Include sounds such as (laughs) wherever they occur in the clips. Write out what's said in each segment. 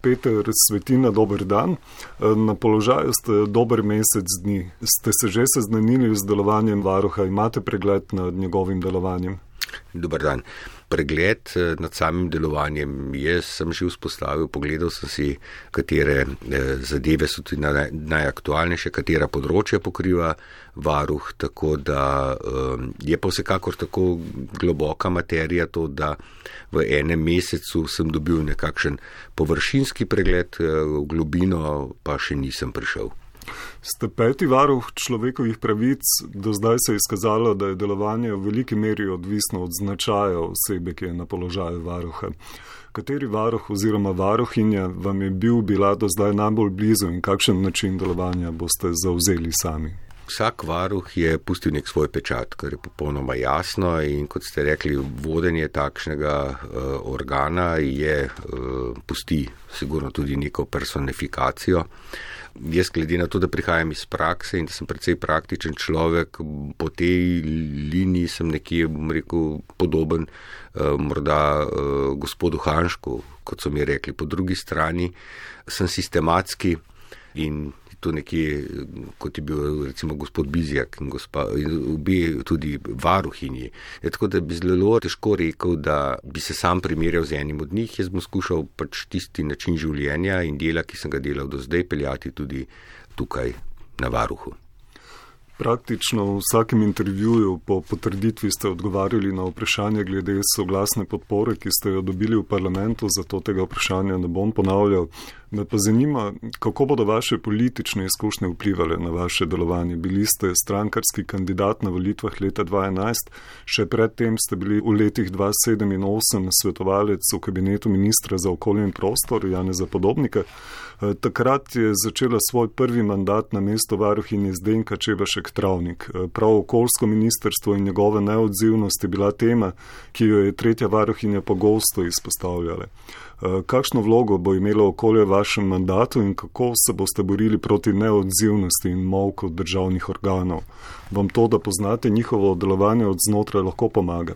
Peter Svetina, dober dan. Na položaju ste dober mesec dni. Ste se že seznanili z delovanjem varuha, imate pregled nad njegovim delovanjem? Dobar dan pregled eh, nad samim delovanjem. Jaz sem že vzpostavil, pogledal sem si, katere eh, zadeve so tudi najaktualnejše, katera področja pokriva varuh, tako da eh, je pa vsekakor tako globoka materija to, da v enem mesecu sem dobil nekakšen površinski pregled, v globino pa še nisem prišel. Ste peti varuh človekovih pravic, do zdaj se je izkazalo, da je delovanje v veliki meri odvisno od značaja osebe, ki je na položaju varuha. Kateri varuh oziroma varuhinja vam je bil bila do zdaj najbolj blizu in kakšen način delovanja boste zauzeli sami? Vsak varuh je pustil nek svoj pečat, kar je popolnoma jasno in kot ste rekli, vodenje takšnega uh, organa je uh, pusti sigurno tudi neko personifikacijo. Jaz, glede na to, da prihajam iz prakse in da sem precej praktičen človek, po tej liniji sem nekje, bom rekel, podoben uh, morda uh, gospodu Hanšku, kot so mi rekli. Po drugi strani sem sistematski in to nekje, kot je bil recimo gospod Bizjak in, gospa, in obi tudi varuhinji. Je tako, da bi zelo težko rekel, da bi se sam primerjal z enim od njih. Jaz bom skušal pač tisti način življenja in dela, ki sem ga delal do zdaj, peljati tudi tukaj na varuhu. Praktično v vsakem intervjuju po potrditvi ste odgovarjali na vprašanje glede soglasne podpore, ki ste jo dobili v parlamentu, zato tega vprašanja ne bom ponavljal. Me pa zanima, kako bodo vaše politične izkušnje vplivali na vaše delovanje. Bili ste strankarski kandidat na volitvah leta 2011, še predtem ste bili v letih 2007 in 2008 svetovalec v kabinetu ministra za okolje in prostor Janeza Podobnika. Eh, takrat je začela svoj prvi mandat na mesto varuhinje Zdenka Čebašek Travnik. Eh, prav okoljsko ministrstvo in njegova neodzivnost je bila tema, ki jo je tretja varuhinja pogosto izpostavljala. Eh, kakšno vlogo bo imelo okolje v vašem mandatu in kako se boste borili proti neodzivnosti in molku državnih organov? Vam to, da poznate njihovo delovanje od znotraj, lahko pomaga?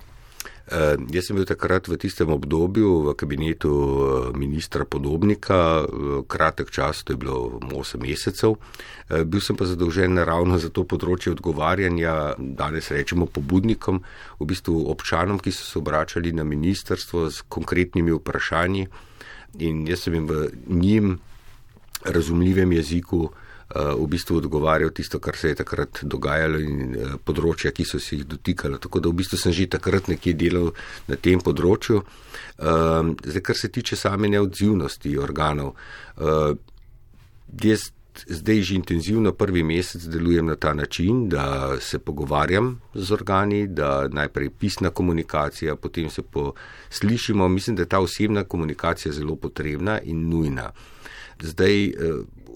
Uh, jaz sem bil takrat v tistem obdobju v kabinetu uh, ministra Podobnika, uh, kratek čas, to je bilo 8 mesecev. Uh, bil sem pa zadolžen ravno za to področje odgovarjanja, danes rečemo pobudnikom, v bistvu občanom, ki so se obračali na ministrstvo z konkretnimi vprašanji in jaz sem jim v njim razumljivem jeziku uh, v bistvu odgovarjal tisto, kar se je takrat dogajalo in eh, področja, ki so se jih dotikali. Tako da v bistvu sem že takrat nekje delal na tem področju. Ehm, zdaj, kar se tiče same neodzivnosti organov, eh, jaz zdaj že intenzivno prvi mesec delujem na ta način, da se pogovarjam z organi, da najprej pisna komunikacija, potem se poslišimo. Mislim, da je ta osebna komunikacija zelo potrebna in nujna. Zdaj, eh,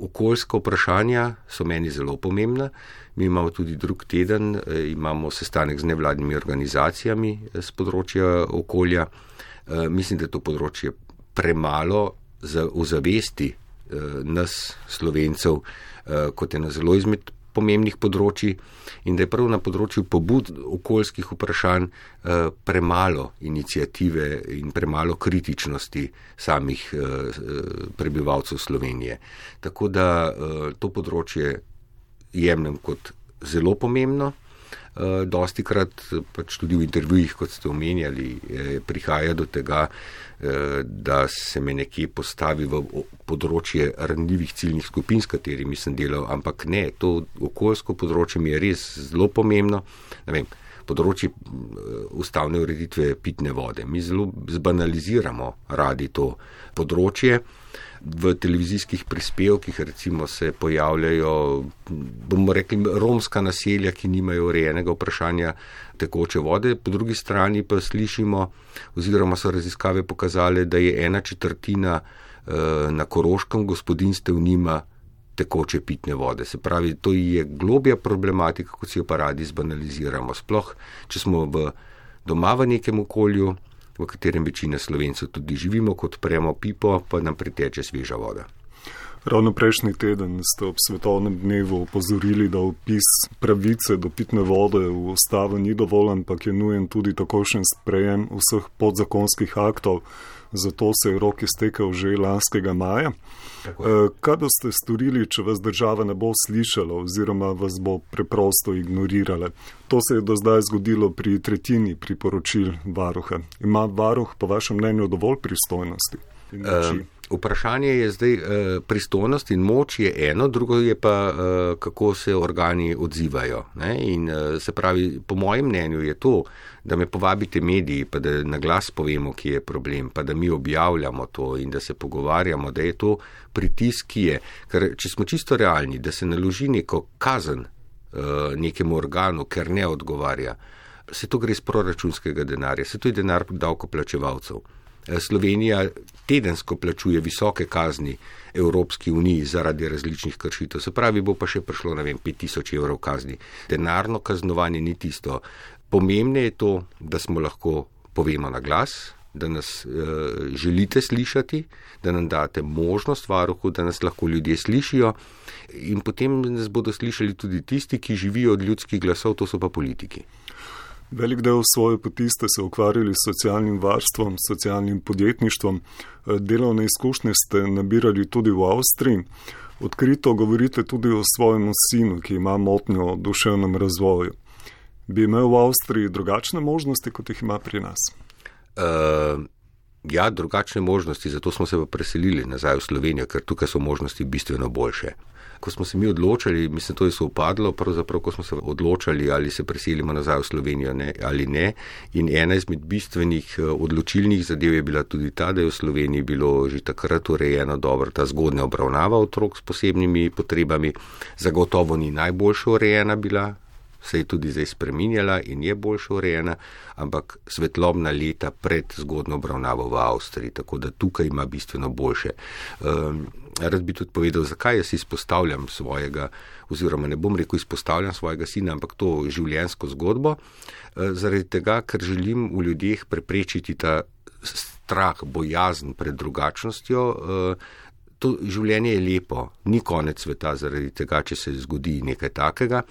okoljska vprašanja so meni zelo pomembna. Mi imamo tudi drug teden, eh, imamo sestanek z nevladnimi organizacijami z eh, področja okolja. Mislim, da je to področje premalo za ozavesti nas, slovencev, kot eno zelo izmed pomembnih področji in da je prav na področju pobud okoljskih vprašanj eh, premalo inicijative in premalo kritičnosti samih eh, prebivalcev Slovenije. Tako da eh, to področje jemljem kot zelo pomembno. Eh, dosti krat pač tudi v intervjujih, kot ste omenjali, eh, prihaja do tega, eh, da se me nekje postavi v področje ranljivih ciljnih skupin, s katerimi sem delal, ampak ne, to okoljsko področje mi je res zelo pomembno. Vem, področje ustavne ureditve pitne vode. Mi zelo zbanaliziramo radi to področje v televizijskih prispevkih recimo se pojavljajo, bomo rekli, romska naselja, ki nimajo urejenega vprašanja tekoče vode, po drugi strani pa slišimo, oziroma so raziskave pokazale, da je ena četrtina eh, na koroškem gospodinstvu nima tekoče pitne vode. Se pravi, to je globja problematika, kot si jo pa radi zbanaliziramo. Sploh, če smo v doma v nekem okolju, v katerem večina slovencev tudi živimo, kot premo pipo, pa nam priteče sveža voda. Ravno prejšnji teden ste ob svetovnem dnevu opozorili, da opis pravice do pitne vode v ustavo ni dovolj, ampak je nujen tudi takošen sprejem vseh podzakonskih aktov. zato se je rok iztekel že lanskega maja. Eh, kaj boste storili, če vas država ne bo slišala oziroma vas bo preprosto ignorirala? To se je do zdaj zgodilo pri tretjini priporočil varuha. Ima varuh po vašem mnenju dovolj pristojnosti? Uh, vprašanje je zdaj, uh, pristojnost in moč je eno, drugo je pa, uh, kako se organi odzivajo. Ne? In uh, se pravi, po mojem mnenju je to, da me povabite mediji, pa da na glas povemo, kje je problem, pa da mi objavljamo to in da se pogovarjamo, da je to pritisk, ki je. Ker če smo čisto realni, da se naloži neko kazen uh, nekemu organu, ker ne odgovarja, se to gre iz proračunskega denarja, se to je denar davkoplačevalcev. Eh, Slovenija tedensko plačuje visoke kazni Evropski uniji zaradi različnih kršitev. Se pravi, bo pa še prišlo, ne vem, 5000 evrov kazni. Denarno kaznovanje ni tisto. Pomembne je to, da smo lahko povemo na glas, da nas uh, želite slišati, da nam date možnost varuhu, da nas lahko ljudje slišijo in potem nas bodo slišali tudi tisti, ki živijo od ljudskih glasov, to so pa politiki. Velik del svoje poti ste se ukvarjali s socialnim varstvom, socialnim podjetništvom, eh, delovne izkušnje ste nabirali tudi v Avstriji. Odkrito govorite tudi o svojem sinu, ki ima motnjo v duševnem razvoju. Bi imel v Avstriji drugačne možnosti, kot jih ima pri nas? Uh, ja, drugačne možnosti, zato smo se pa preselili nazaj v Slovenijo, ker tukaj so možnosti bistveno boljše ko smo se mi odločili, mislim, to je sopadlo, pravzaprav, ko smo se odločili, ali se preselimo nazaj v Slovenijo ne, ali ne. In ena izmed bistvenih eh, odločilnih zadev je bila tudi ta, da je v Sloveniji bilo že takrat urejeno dobro ta zgodnja obravnava otrok s posebnimi potrebami. Zagotovo ni najboljša urejena bila, se je tudi zdaj spreminjala in je boljša urejena, ampak svetlobna leta pred zgodno obravnavo v Avstriji, tako da tukaj ima bistveno boljše. Um, rad bi tudi povedal, zakaj jaz izpostavljam svojega, oziroma ne bom rekel izpostavljam svojega sina, ampak to življenjsko zgodbo, uh, zaradi tega, ker želim v ljudeh preprečiti ta strah, bojazen pred drugačnostjo. To življenje je lepo, ni konec sveta zaradi tega, če se zgodi nekaj takega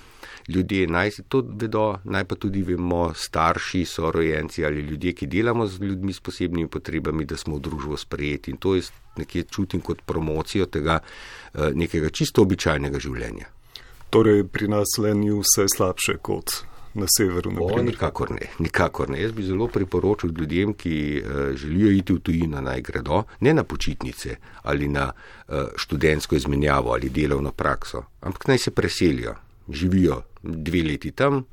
ljudje naj to vedo, naj pa tudi vemo, starši, sorojenci ali ljudje, ki delamo z ljudmi s posebnimi potrebami, da smo v družbo sprejeti. In to je nekje čutim kot promocijo tega eh, nekega čisto običajnega življenja. Torej, pri nas le ni vse slabše kot na severu. O, nikakor ne, nikakor ne. Jaz bi zelo priporočil ljudem, ki uh, želijo iti v tujino, naj gredo ne na počitnice ali na uh, študentsko izmenjavo ali delovno prakso, ampak naj se preselijo, živijo dve leti tam,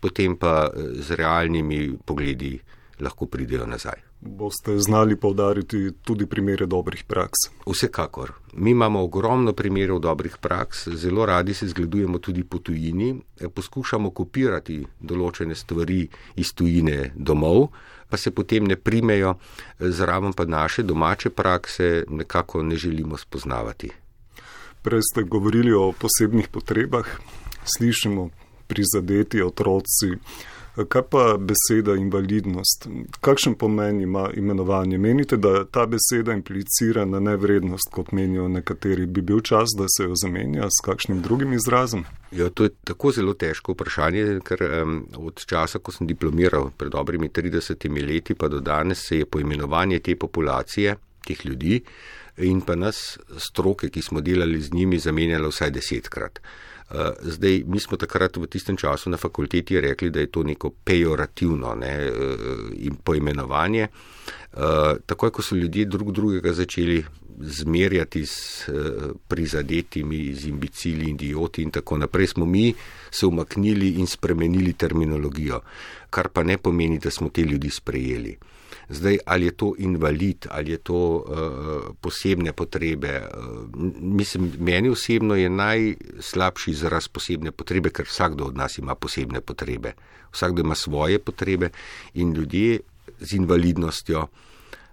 potem pa eh, z realnimi pogledi lahko pridejo nazaj. Boste znali povdariti tudi primere dobrih praks? Vsekakor. Mi imamo ogromno primerov dobrih praks, zelo radi se zgledujemo tudi po tujini, poskušamo kopirati določene stvari iz tujine domov, pa se potem ne primejo, zraven pa naše domače prakse nekako ne želimo spoznavati. Prej ste govorili o posebnih potrebah, slišimo prizadeti otroci. Kaj pa beseda invalidnost? Kakšen pomen ima imenovanje? Menite, da ta beseda implicira na nevrednost, kot menijo nekateri? Bi bil čas, da se jo zamenja s kakšnim drugim izrazom? Ja, to je tako zelo težko vprašanje, ker um, od časa, ko sem diplomiral pred dobrimi 30 leti, pa do danes se je poimenovanje te populacije, teh ljudi in pa nas, stroke, ki smo delali z njimi, zamenjalo vsaj desetkrat. Eh, zdaj, mi smo takrat v tistem času na fakulteti rekli, da je to neko pejorativno ne, eh, in poimenovanje. Eh, takoj, ko so ljudje drug drugega začeli zmerjati s prizadetimi, z imbecili, idioti in tako naprej, smo mi se umaknili in spremenili terminologijo, kar pa ne pomeni, da smo te ljudi sprejeli. Zdaj, ali je to invalid, ali je to uh, posebne potrebe. Uh, mislim, meni osebno je najslabši izraz posebne potrebe, ker vsakdo od nas ima posebne potrebe. Vsakdo ima svoje potrebe in ljudje z invalidnostjo,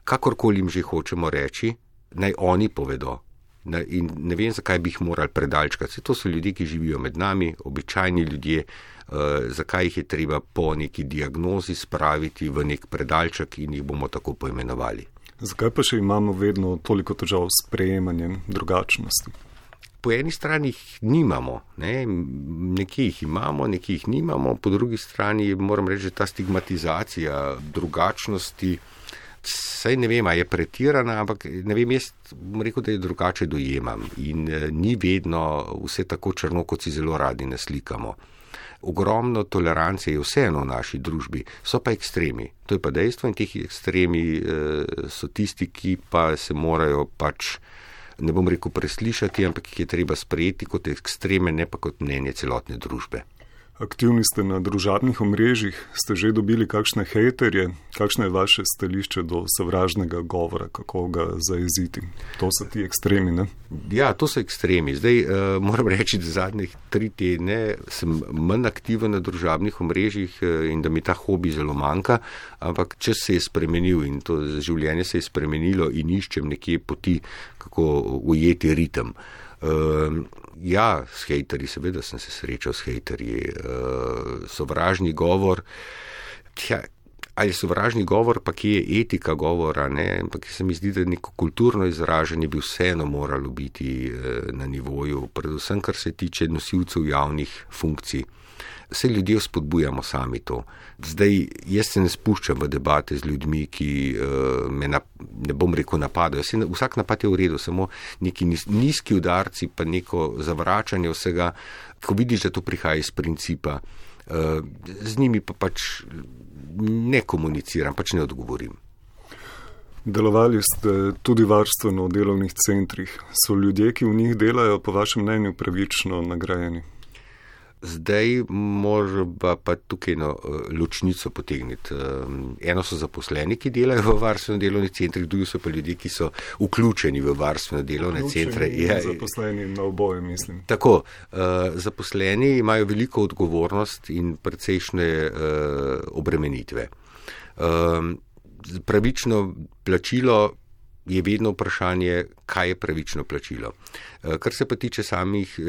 kakorkoli jim že hočemo reči, naj oni povedo. In ne vem, zakaj bi jih morali predalčkati. To so ljudje, ki živijo med nami, običajni ljudje, Eh, zakaj jih je treba po neki diagnozi spraviti v nek predalček in jih bomo tako poimenovali. Zakaj pa še imamo vedno toliko težav s prejemanjem drugačnosti? Po eni strani jih nimamo, ne? nekje jih imamo, nekje jih nimamo, po drugi strani moram reči, da ta stigmatizacija drugačnosti Saj ne vem, je pretirana, ampak ne vem, jaz bom rekel, da je drugače dojemam in eh, ni vedno vse tako črno, kot si zelo radi naslikamo. Ogromno tolerance je vseeno v naši družbi, so pa ekstremi. To je pa dejstvo in teh ekstremi eh, so tisti, ki pa se morajo pač, ne bom rekel, preslišati, ampak jih je treba sprejeti kot ekstreme, ne pa kot mnenje celotne družbe. Aktivni ste na družabnih omrežjih, ste že dobili kakšne hejterje, kakšno je vaše stališče do sovražnega govora, kako ga zaeziti. To so ti ekstremi, ne? Ja, to so ekstremi. Zdaj uh, moram reči, da zadnjih tri tedne sem manj aktiven na družabnih omrežjih uh, in da mi ta hobi zelo manjka, ampak čas se je spremenil in to življenje se je spremenilo in iščem nekje poti, kako ujeti ritem. Uh, Ja, s hejterji, seveda sem se srečal s hejterji. Uh, sovražni govor. Tja, ali sovražni govor, pa ki je etika govora, ne? ampak se mi zdi, da neko kulturno izražanje bi vseeno moralo biti uh, na nivoju, predvsem kar se tiče nosilcev javnih funkcij. Vse ljudje spodbujamo sami to. Zdaj, jaz se ne spuščam v debate z ljudmi, ki uh, me na, ne bom rekel napadajo. Se, vsak napad je v redu, samo neki nizki udarci, pa neko zavračanje vsega, ko vidiš, da to prihaja iz principa. Uh, z njimi pa pač ne komuniciram, pač ne odgovorim. Delovali ste tudi varstveno v delovnih centrih. So ljudje, ki v njih delajo, po vašem mnenju, pravično nagrajeni? Zdaj moramo pa tukaj eno eh, ločnico potegniti. Eh, eno so zaposleni, ki delajo v varstveno delovnih centrih, drugi so pa ljudje, ki so vključeni v varstveno delovne vključeni centre. Ja, zaposleni na oboje, mislim. Tako, eh, zaposleni imajo veliko odgovornost in precejšnje obremenitve. Pravično plačilo je vedno vprašanje, kaj je pravično plačilo. Eh, kar se pa tiče samih eh,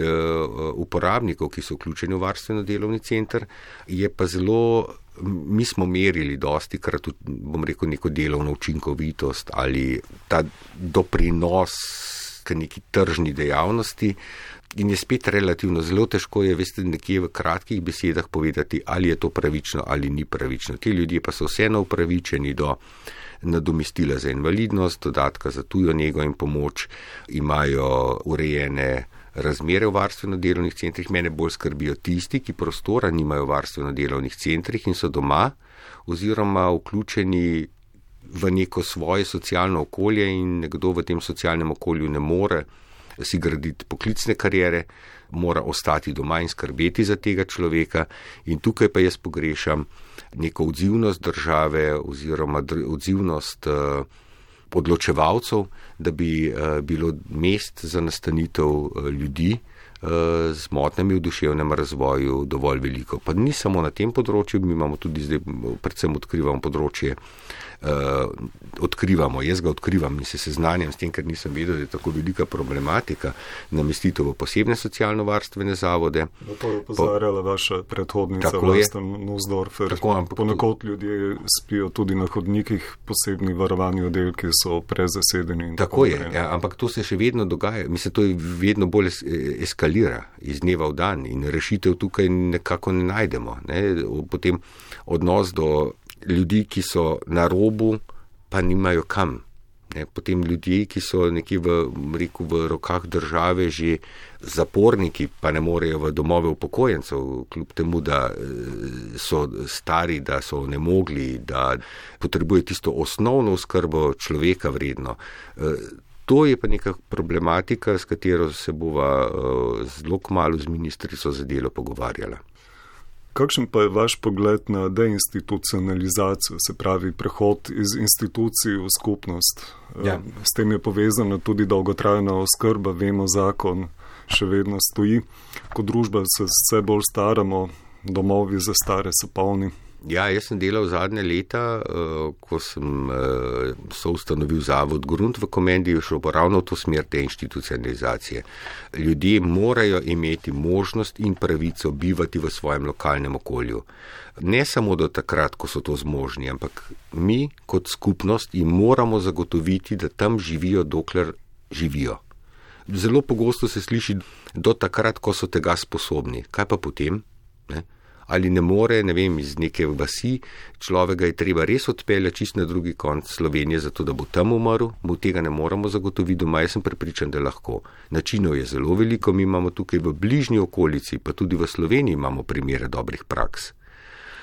uporabnikov, ki so vključeni v varstveno delovni center, je pa zelo, mi smo merili dosti krat, bom rekel, neko delovno učinkovitost ali ta doprinos k neki tržni dejavnosti. In je spet relativno zelo težko, je veste, nekje v kratkih besedah povedati, ali je to pravično ali ni pravično. Ti ljudje pa so vseeno upravičeni do nadomestila za invalidnost, dodatka za tujo njego in pomoč, imajo urejene razmere v varstveno-delovnih centrih. Mene bolj skrbijo tisti, ki prostora nimajo v varstveno-delovnih centrih in so doma oziroma vključeni v neko svoje socialno okolje in nekdo v tem socialnem okolju ne more si graditi poklicne karijere, mora ostati doma in skrbeti za tega človeka. In tukaj pa jaz pogrešam neko odzivnost države oziroma odzivnost uh, odločevalcev, da bi uh, bilo mest za nastanitev uh, ljudi z motnjami v duševnem razvoju dovolj veliko. Pa ni samo na tem področju, mi imamo tudi zdaj, predvsem odkrivamo področje uh, odkrivamo. Jaz ga odkrivam in se seznanjam s tem, ker nisem vedel, da je tako velika problematika namestitev v posebne socialno-varstvene zavode. Na to je upozorjala po, vaša predhodnica, Vlasta Nussdorfer. Ponekod ljudje spijo tudi na hodnikih, posebni varovani oddelki so prezasedeni. Tako, tako je, ja, ampak to se še vedno dogaja. Mislim, to je vedno bolj eskalira iz dneva v dan in rešitev tukaj nekako ne najdemo. Ne? Potem odnos do ljudi, ki so na robu, pa nimajo kam. Ne, potem ljudje, ki so nekje v, reku, v rokah države, že zaporniki, pa ne morejo v domove upokojencev, kljub temu, da eh, so stari, da so ne mogli, da potrebuje tisto osnovno skrbo človeka vredno. Eh, to je pa neka problematika, s katero se bova eh, zelo kmalo z ministrico za delo pogovarjala. Kakšen pa je vaš pogled na deinstitucionalizacijo, se pravi prehod iz institucij v skupnost? Ja. S tem je povezana tudi dolgotrajna oskrba, vemo, zakon še vedno stoji. Kot družba se vse bolj staramo, domovi za stare so polni. Ja, jaz sem delal zadnje leta, uh, ko sem uh, soustanovil zavod Grunt v komendi, šlo pa ravno v to smer te institucionalizacije. Ljudje morajo imeti možnost in pravico bivati v svojem lokalnem okolju. Ne samo do takrat, ko so to zmožni, ampak mi kot skupnost jim moramo zagotoviti, da tam živijo, dokler živijo. Zelo pogosto se sliši do takrat, ko so tega sposobni. Kaj pa potem? Ne? Ali ne more, ne vem, iz neke vasi, človeka je treba res odpeljati čist na drugi konc Slovenije, zato da bo tam umrl, mu tega ne moramo zagotoviti doma, jaz sem prepričan, da lahko. Načinov je zelo veliko, mi imamo tukaj v bližnji okolici, pa tudi v Sloveniji imamo primere dobrih praks.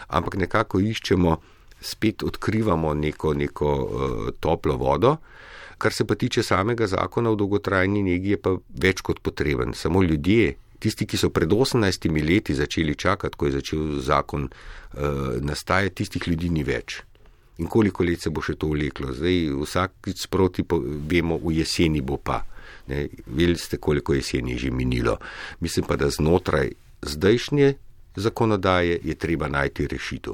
Ampak nekako iščemo, spet odkrivamo neko, neko uh, toplo vodo. Kar se pa tiče samega zakona o dolgotrajni negi, je pa več kot potreben. Samo ljudje, tisti, ki so pred 18 leti začeli čakati, ko je začel zakon uh, nastajati, tistih ljudi ni več. In koliko let se bo še to vleklo? Zdaj, vsakič sproti vemo, v jeseni bo pa. Veli ste, koliko jeseni je že minilo. Mislim pa, da znotraj zdajšnje zakonodaje je treba najti rešitev.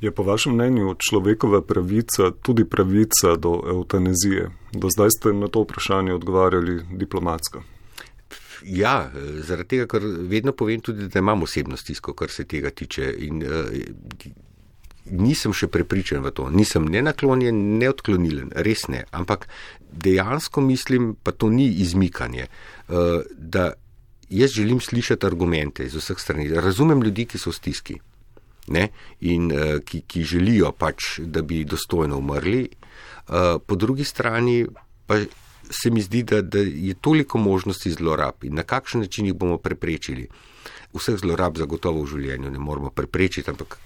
Je po vašem mnenju človekova pravica tudi pravica do eutanazije? Do zdaj ste na to vprašanje odgovarjali diplomatsko. Ja, zaradi tega, ker vedno povem tudi, da imam osebno stisko, kar se tega tiče. In, uh, nisem še prepričan v to, nisem ne naklonjen, ne odklonilen, res ne. Ampak dejansko mislim, pa to ni izmikanje, uh, da jaz želim slišati argumente iz vseh strani. Razumem ljudi, ki so v stiski ne, in uh, ki, ki želijo pač, da bi dostojno umrli. Uh, po drugi strani pa se mi zdi, da, da je toliko možnosti zlorab in na kakšen način jih bomo preprečili. Vseh zlorab zagotovo v življenju ne moramo preprečiti, ampak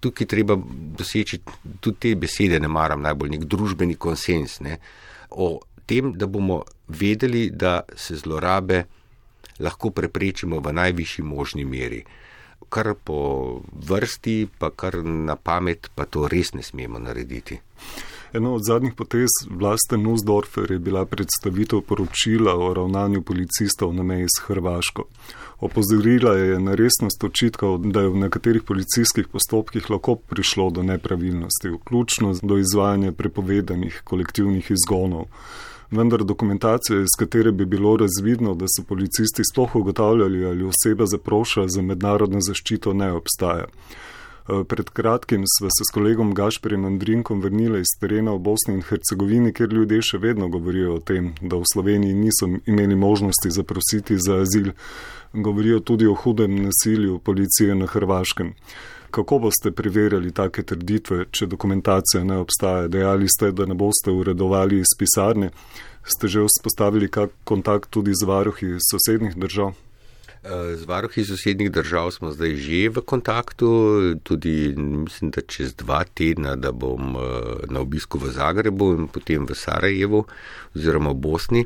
tukaj treba doseči tudi te besede, ne maram najbolj nek družbeni konsens ne, o tem, da bomo vedeli, da se zlorabe lahko preprečimo v najvišji možni meri. Kar po vrsti, pa kar na pamet, pa to res ne smemo narediti. Eno od zadnjih potez vlaste Nusdorfer je bila predstavitev poročila o ravnanju policistov na meji s Hrvaško. Opozorila je na resnost očitkov, da je v nekaterih policijskih postopkih lahko prišlo do nepravilnosti, vključno do izvajanja prepovedanih kolektivnih izgonov. Vendar dokumentacija, iz katere bi bilo razvidno, da so policisti sploh ugotavljali, ali oseba zaproša za mednarodno zaščito, ne obstaja. Eh, pred kratkim smo se s kolegom Gašperjem Andrinkom vrnili iz terena v Bosni in Hercegovini, kjer ljudje še vedno govorijo o tem, da v Sloveniji niso imeli možnosti zaprositi za azil. Govorijo tudi o hudem nasilju policije na Hrvaškem. Kako boste preverjali take trditve, če dokumentacija ne obstaja? Dejali ste, da ne boste uredovali iz pisarne. Ste že vzpostavili kak kontakt tudi z varuhi sosednjih držav? Z varuhi sosednjih držav smo zdaj že v kontaktu, tudi mislim, da čez dva tedna, da bom eh, na obisku v Zagrebu in potem v Sarajevu oziroma v Bosni,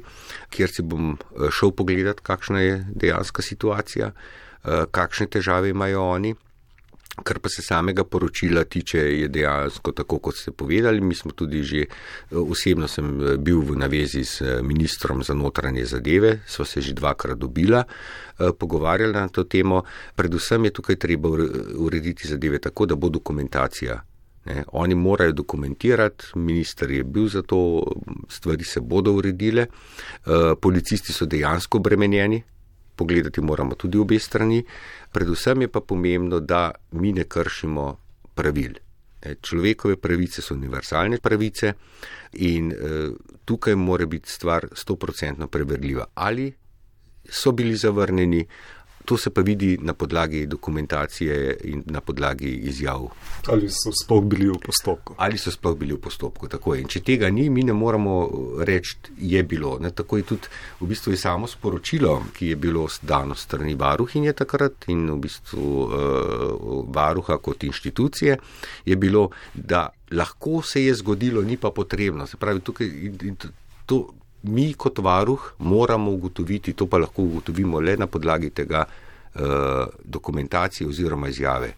kjer si bom eh, šel pogledat, kakšna je dejanska situacija, eh, kakšne težave imajo oni. Kar pa se samega poročila tiče, je dejansko tako, kot ste povedali. Mi smo tudi že, osebno sem bil v navezi s ministrom za notranje zadeve, sva se že dvakrat dobila, pogovarjali na to temo. Predvsem je tukaj treba urediti zadeve tako, da bo dokumentacija. Ne, oni morajo dokumentirati, minister je bil za to, stvari se bodo uredile, policisti so dejansko obremenjeni, pogledati moramo tudi obe strani. Predvsem je pa pomembno, da mi ne kršimo pravil. Človekove pravice so univerzalne pravice in eh, tukaj mora biti stvar 100% preverljiva. Ali so bili zavrnjeni, To se pa vidi na podlagi dokumentacije in na podlagi izjav. Ali so sploh bili v postopku? Ali so sploh bili v postopku, tako je. In če tega ni, mi ne moramo reči, je bilo. Ne, tako je tudi v bistvu samo sporočilo, ki je bilo dano strani varuhinje takrat in v bistvu uh, varuha kot inštitucije, je bilo, da lahko se je zgodilo, ni pa potrebno. Se pravi, tukaj to mi kot varuh moramo ugotoviti, to pa lahko ugotovimo le na podlagi tega uh, dokumentacije oziroma izjave.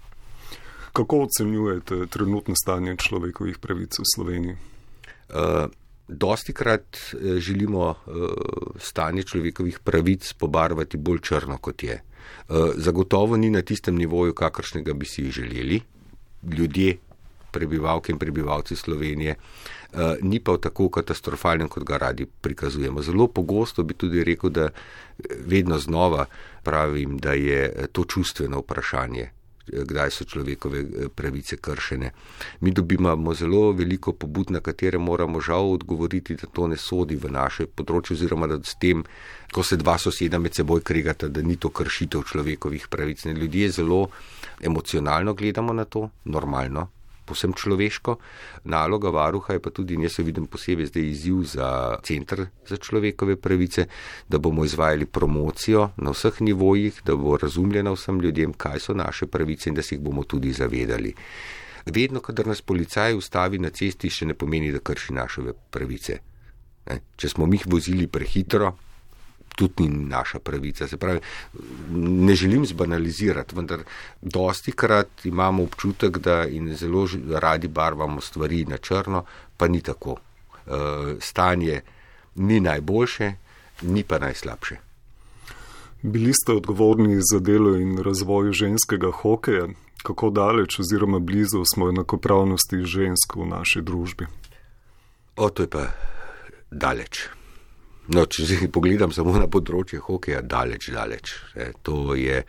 Kako ocenjujete trenutno stanje človekovih pravic v Sloveniji? Uh, dosti krat eh, želimo uh, stanje človekovih pravic pobarvati bolj črno, kot je. Uh, zagotovo ni na tistem nivoju, kakršnega bi si želeli. Ljudje, prebivalke in prebivalci Slovenije, Eh, ni pa tako katastrofalen, kot ga radi prikazujemo. Zelo pogosto bi tudi rekel, da vedno znova pravim, da je to čustveno vprašanje. kdaj so človekove eh, pravice kršene. Mi dobivamo zelo veliko pobud, na katere moramo žal odgovoriti, da to ne sodi v naše področje, oziroma da s tem, ko se dva soseda med seboj krigata, da ni to kršitev človekovih pravic. Ne, ljudje zelo emocionalno gledamo na to, normalno, posem človeško. Naloga varuha je pa tudi, jaz se vidim posebej zdaj izziv za centr za človekove pravice, da bomo izvajali promocijo na vseh nivojih, da bo razumljena vsem ljudem, kaj so naše pravice in da se jih bomo tudi zavedali. Vedno, kadar nas policaj ustavi na cesti, še ne pomeni, da krši naše pravice. Če smo mi vozili prehitro, tudi ni naša pravica. Se pravi, ne želim zbanalizirati, vendar dosti krat imamo občutek, da in zelo radi barvamo stvari na črno, pa ni tako. E, stanje ni najboljše, ni pa najslabše. Bili ste odgovorni za delo in razvoj ženskega hokeja. Kako daleč oziroma blizu smo enakopravnosti žensk v naši družbi? O, to je pa daleč. No, če si pogledam samo na področje hokeja, daleč, daleč. E, to, je,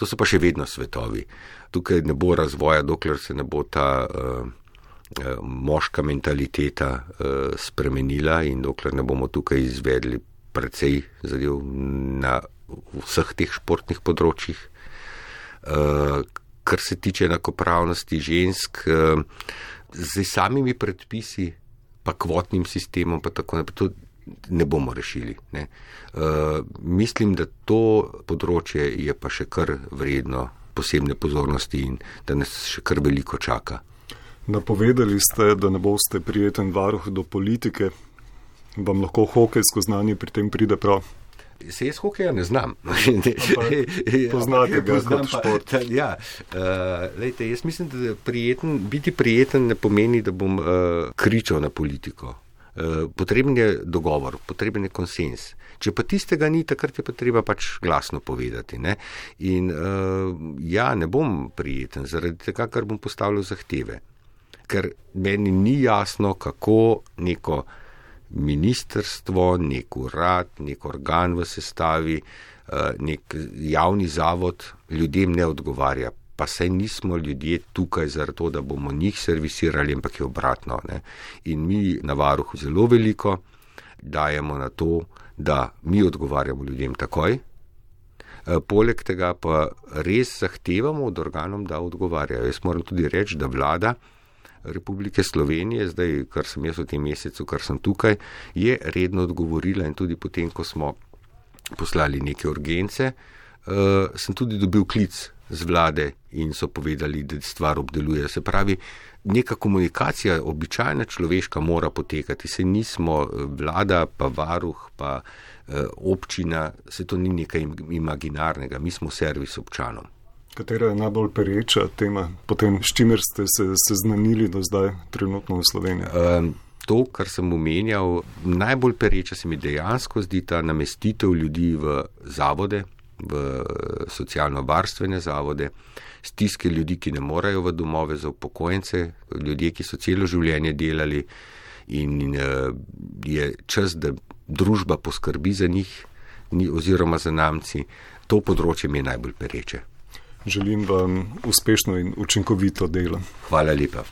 to so pa še vedno svetovi. Tukaj ne bo razvoja, dokler se ne bo ta uh, moška mentaliteta uh, spremenila in dokler ne bomo tukaj izvedli precej zadev na vseh teh športnih področjih. Uh, kar se tiče enakopravnosti žensk, uh, z samimi predpisi, pa kvotnim sistemom, pa tako naprej ne bomo rešili. Ne. Uh, mislim, da to področje je pa še kar vredno posebne pozornosti in da nas še kar veliko čaka. Napovedali ste, da ne boste prijeten varuh do politike. Vam lahko hokejsko znanje pri tem pride prav? Se jaz hokeja ne znam. (laughs) Poznate ga kot šport. (laughs) Ja, uh, lejte, jaz mislim, da prijeten, biti prijeten ne pomeni, da bom uh, kričal na politiko. Eh, potreben je dogovor, potreben je konsens. Če pa tistega ni, takrat je pa treba pač glasno povedati. Ne? In uh, ja, ne bom prijeten zaradi tega, ker bom postavljal zahteve. Ker meni ni jasno, kako neko ministrstvo, nek urad, nek organ v sestavi, uh, nek javni zavod ljudem ne odgovarja pa saj nismo ljudje tukaj zato, da bomo njih servisirali, ampak je obratno. Ne? In mi na varuhu zelo veliko dajemo na to, da mi odgovarjamo ljudem takoj. E, poleg tega pa res zahtevamo od organom, da odgovarjajo. Jaz moram tudi reči, da vlada Republike Slovenije, zdaj, kar sem jaz v tem mesecu, kar sem tukaj, je redno odgovorila in tudi potem, ko smo poslali neke urgence, uh, sem tudi dobil klic z vlade in so povedali, da stvar obdeluje. Se pravi, neka komunikacija, običajna človeška, mora potekati. Se nismo eh, vlada, pa varuh, pa eh, občina, se to ni nekaj imaginarnega, mi smo servis občanom. Katera je najbolj pereča tema, potem s čimer ste se seznanili do zdaj, trenutno v Sloveniji? Um, To, kar sem omenjal, najbolj pereča se mi dejansko zdi ta namestitev ljudi v zavode, v socialno-varstvene zavode, stiske ljudi, ki ne morejo v domove za upokojence, ljudje, ki so celo življenje delali in eh, je čas, da družba poskrbi za njih oziroma za namci. To področje mi je najbolj pereče. Želim vam uspešno in učinkovito delo. Hvala lepa.